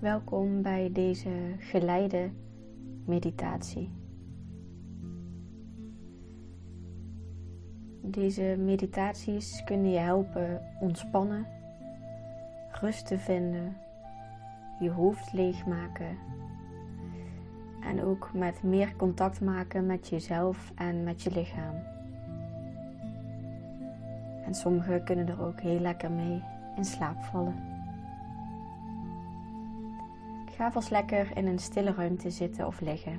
Welkom bij deze geleide meditatie. Deze meditaties kunnen je helpen ontspannen, rust te vinden, je hoofd leegmaken en ook met meer contact maken met jezelf en met je lichaam. En sommigen kunnen er ook heel lekker mee in slaap vallen. Ga vast lekker in een stille ruimte zitten of liggen.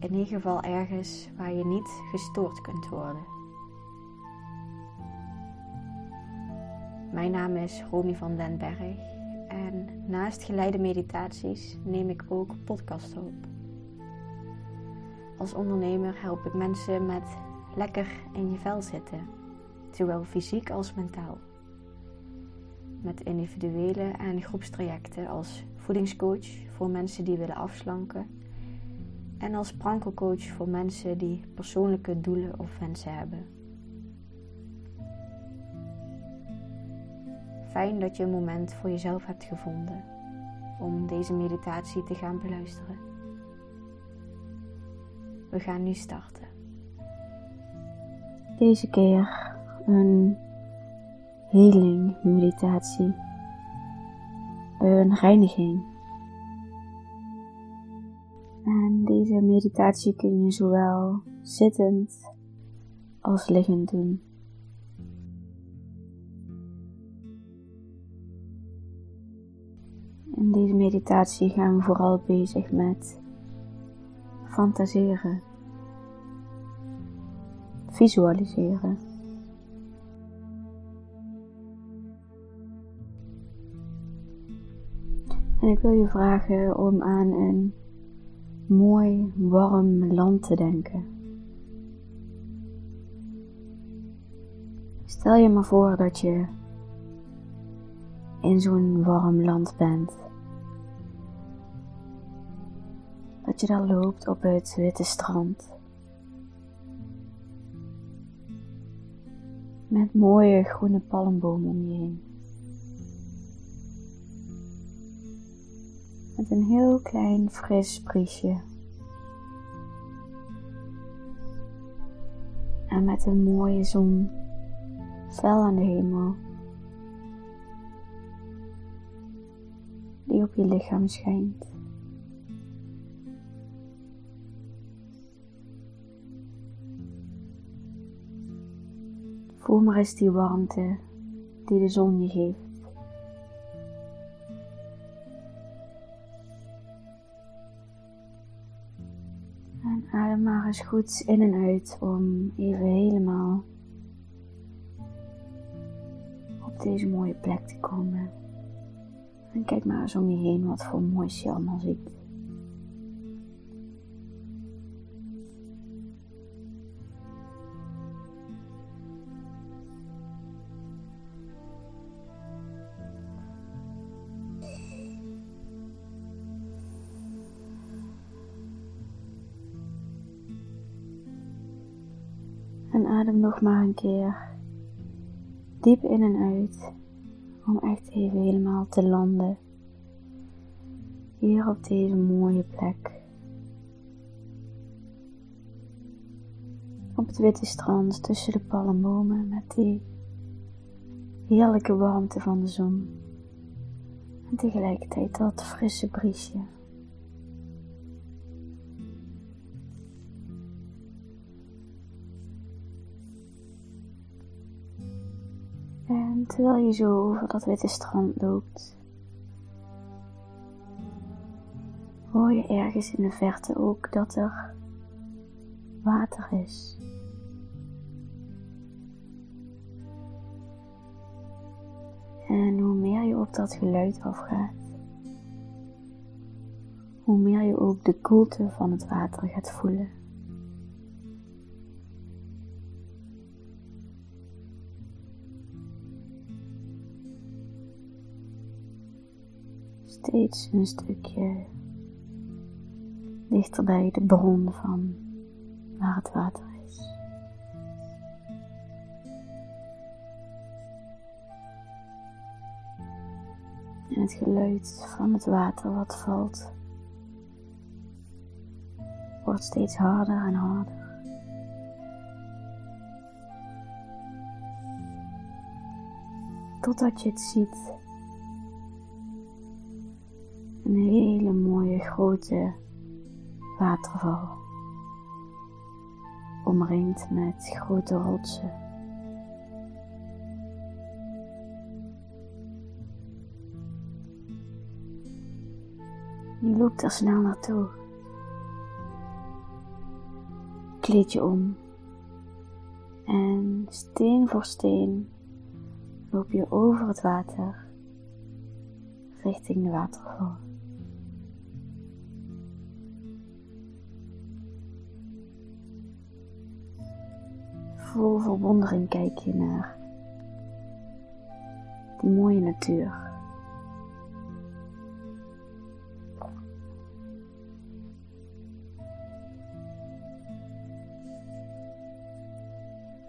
In ieder geval ergens waar je niet gestoord kunt worden. Mijn naam is Romy van den Berg en naast geleide meditaties neem ik ook podcasts op. Als ondernemer help ik mensen met lekker in je vel zitten, zowel fysiek als mentaal. Met individuele en groepstrajecten als voedingscoach voor mensen die willen afslanken en als prankelcoach voor mensen die persoonlijke doelen of wensen hebben. Fijn dat je een moment voor jezelf hebt gevonden om deze meditatie te gaan beluisteren. We gaan nu starten. Deze keer een healing meditatie, een reiniging. En deze meditatie kun je zowel zittend als liggend doen. In deze meditatie gaan we vooral bezig met fantaseren, visualiseren. En ik wil je vragen om aan een mooi, warm land te denken. Stel je maar voor dat je in zo'n warm land bent. Dat je daar loopt op het witte strand. Met mooie groene palmbomen om je heen. Met een heel klein fris briesje. En met een mooie zon fel aan de hemel. Die op je lichaam schijnt. Voel maar eens die warmte die de zon je geeft. Eens goed in en uit om even helemaal op deze mooie plek te komen. En kijk maar eens om je heen wat voor moois je allemaal ziet. En adem nog maar een keer diep in en uit om echt even helemaal te landen. Hier op deze mooie plek. Op het witte strand tussen de palmbomen met die heerlijke warmte van de zon. En tegelijkertijd dat frisse briesje. Terwijl je zo over dat witte strand loopt, hoor je ergens in de verte ook dat er water is. En hoe meer je op dat geluid afgaat, hoe meer je ook de koelte van het water gaat voelen. Steeds een stukje dichter bij de bron van waar het water is. En het geluid van het water wat valt wordt steeds harder en harder. Totdat je het ziet. Grote waterval. Omringd met grote rotsen. Je loopt er snel naartoe. Kleed je om. En steen voor steen loop je over het water richting de waterval. Vol verwondering kijk je naar die mooie natuur.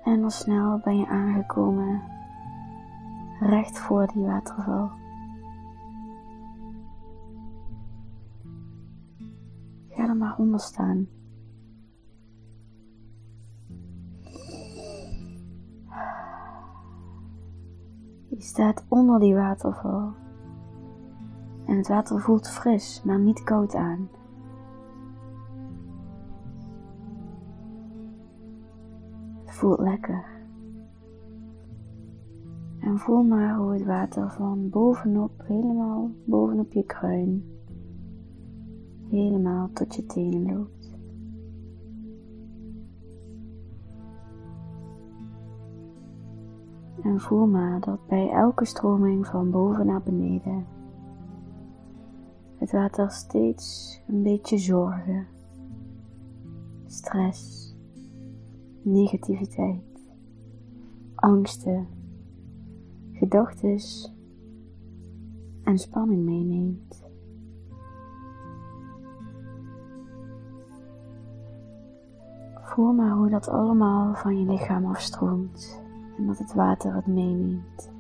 En al snel ben je aangekomen recht voor die waterval. Ga er maar onder staan. Je staat onder die waterval. En het water voelt fris, maar niet koud aan. Het voelt lekker. En voel maar hoe het water van bovenop, helemaal bovenop je kruin, helemaal tot je tenen loopt. En voel maar dat bij elke stroming van boven naar beneden. Het water steeds een beetje zorgen, stress, negativiteit, angsten. Gedachten en spanning meeneemt. Voel maar hoe dat allemaal van je lichaam afstroomt en dat het water het meeneemt.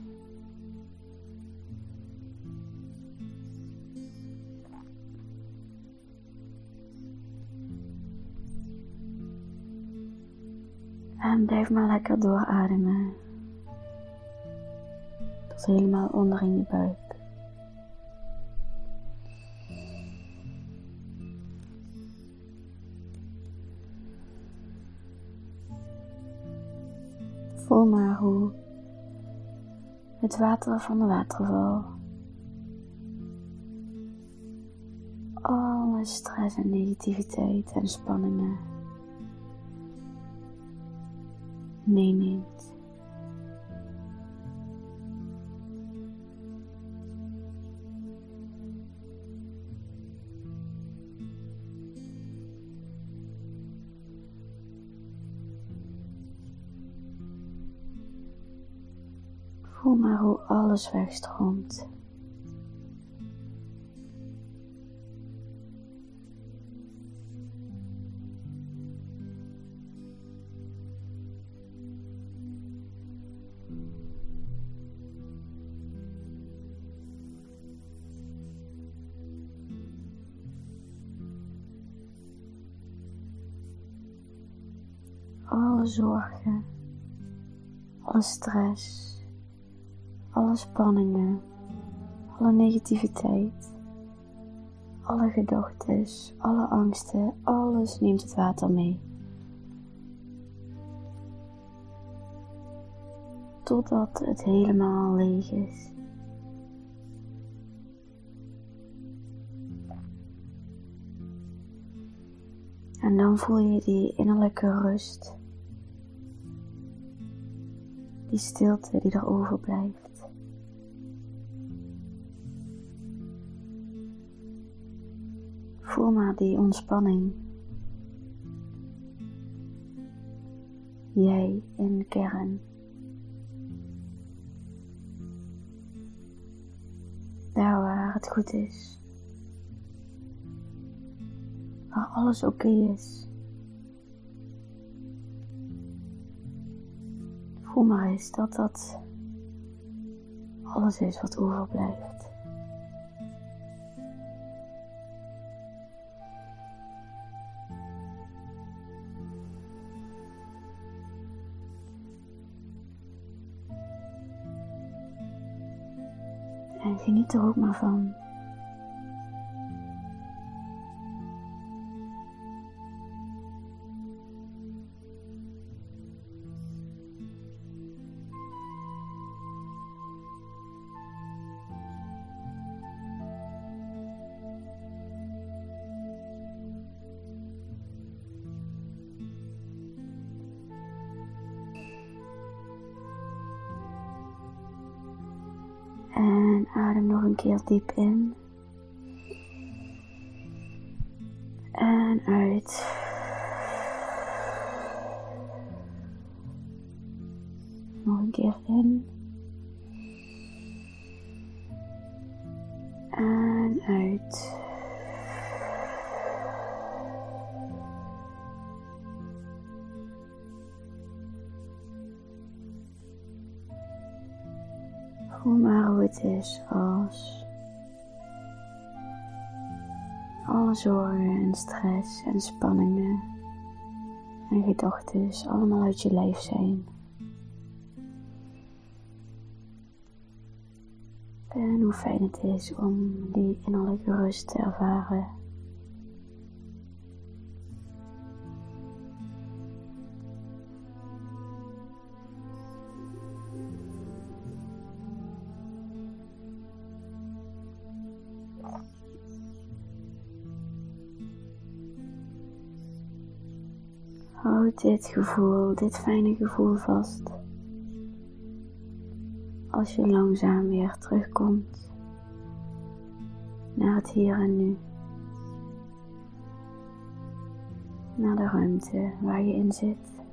En blijf maar lekker doorademen helemaal onder in je buik. Voel maar hoe het water van de waterval alle stress en negativiteit en spanningen meeneemt. Voel maar hoe alles wegstroomt. alle zorgen, alle stress, alle spanningen, alle negativiteit, alle gedachten, alle angsten, alles neemt het water mee. Totdat het helemaal leeg is. En dan voel je die innerlijke rust, die stilte die er overblijft. Voel maar die ontspanning. Jij in kern. Daar waar het goed is. Waar alles oké is. Voel maar eens dat dat alles is wat overblijft. En geniet er ook maar adem nog een keer diep in. En uit. Nog een keer in. En uit. Is als alle zorgen en stress en spanningen en gedachten allemaal uit je lijf zijn. En hoe fijn het is om die innerlijke rust te ervaren. Houd dit gevoel, dit fijne gevoel vast. Als je langzaam weer terugkomt naar het hier en nu. Naar de ruimte waar je in zit.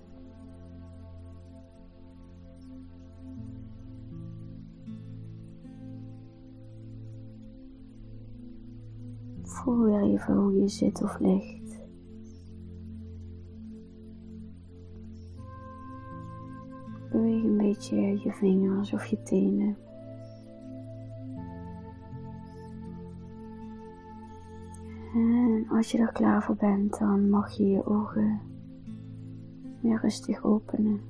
Voel weer even hoe je zit of ligt. Beetje je vingers of je tenen. En als je er klaar voor bent, dan mag je je ogen weer rustig openen.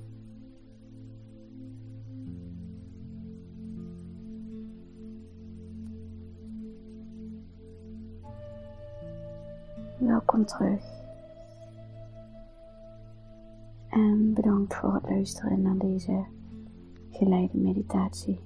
Welkom terug. En bedankt voor het luisteren naar deze geleide meditatie.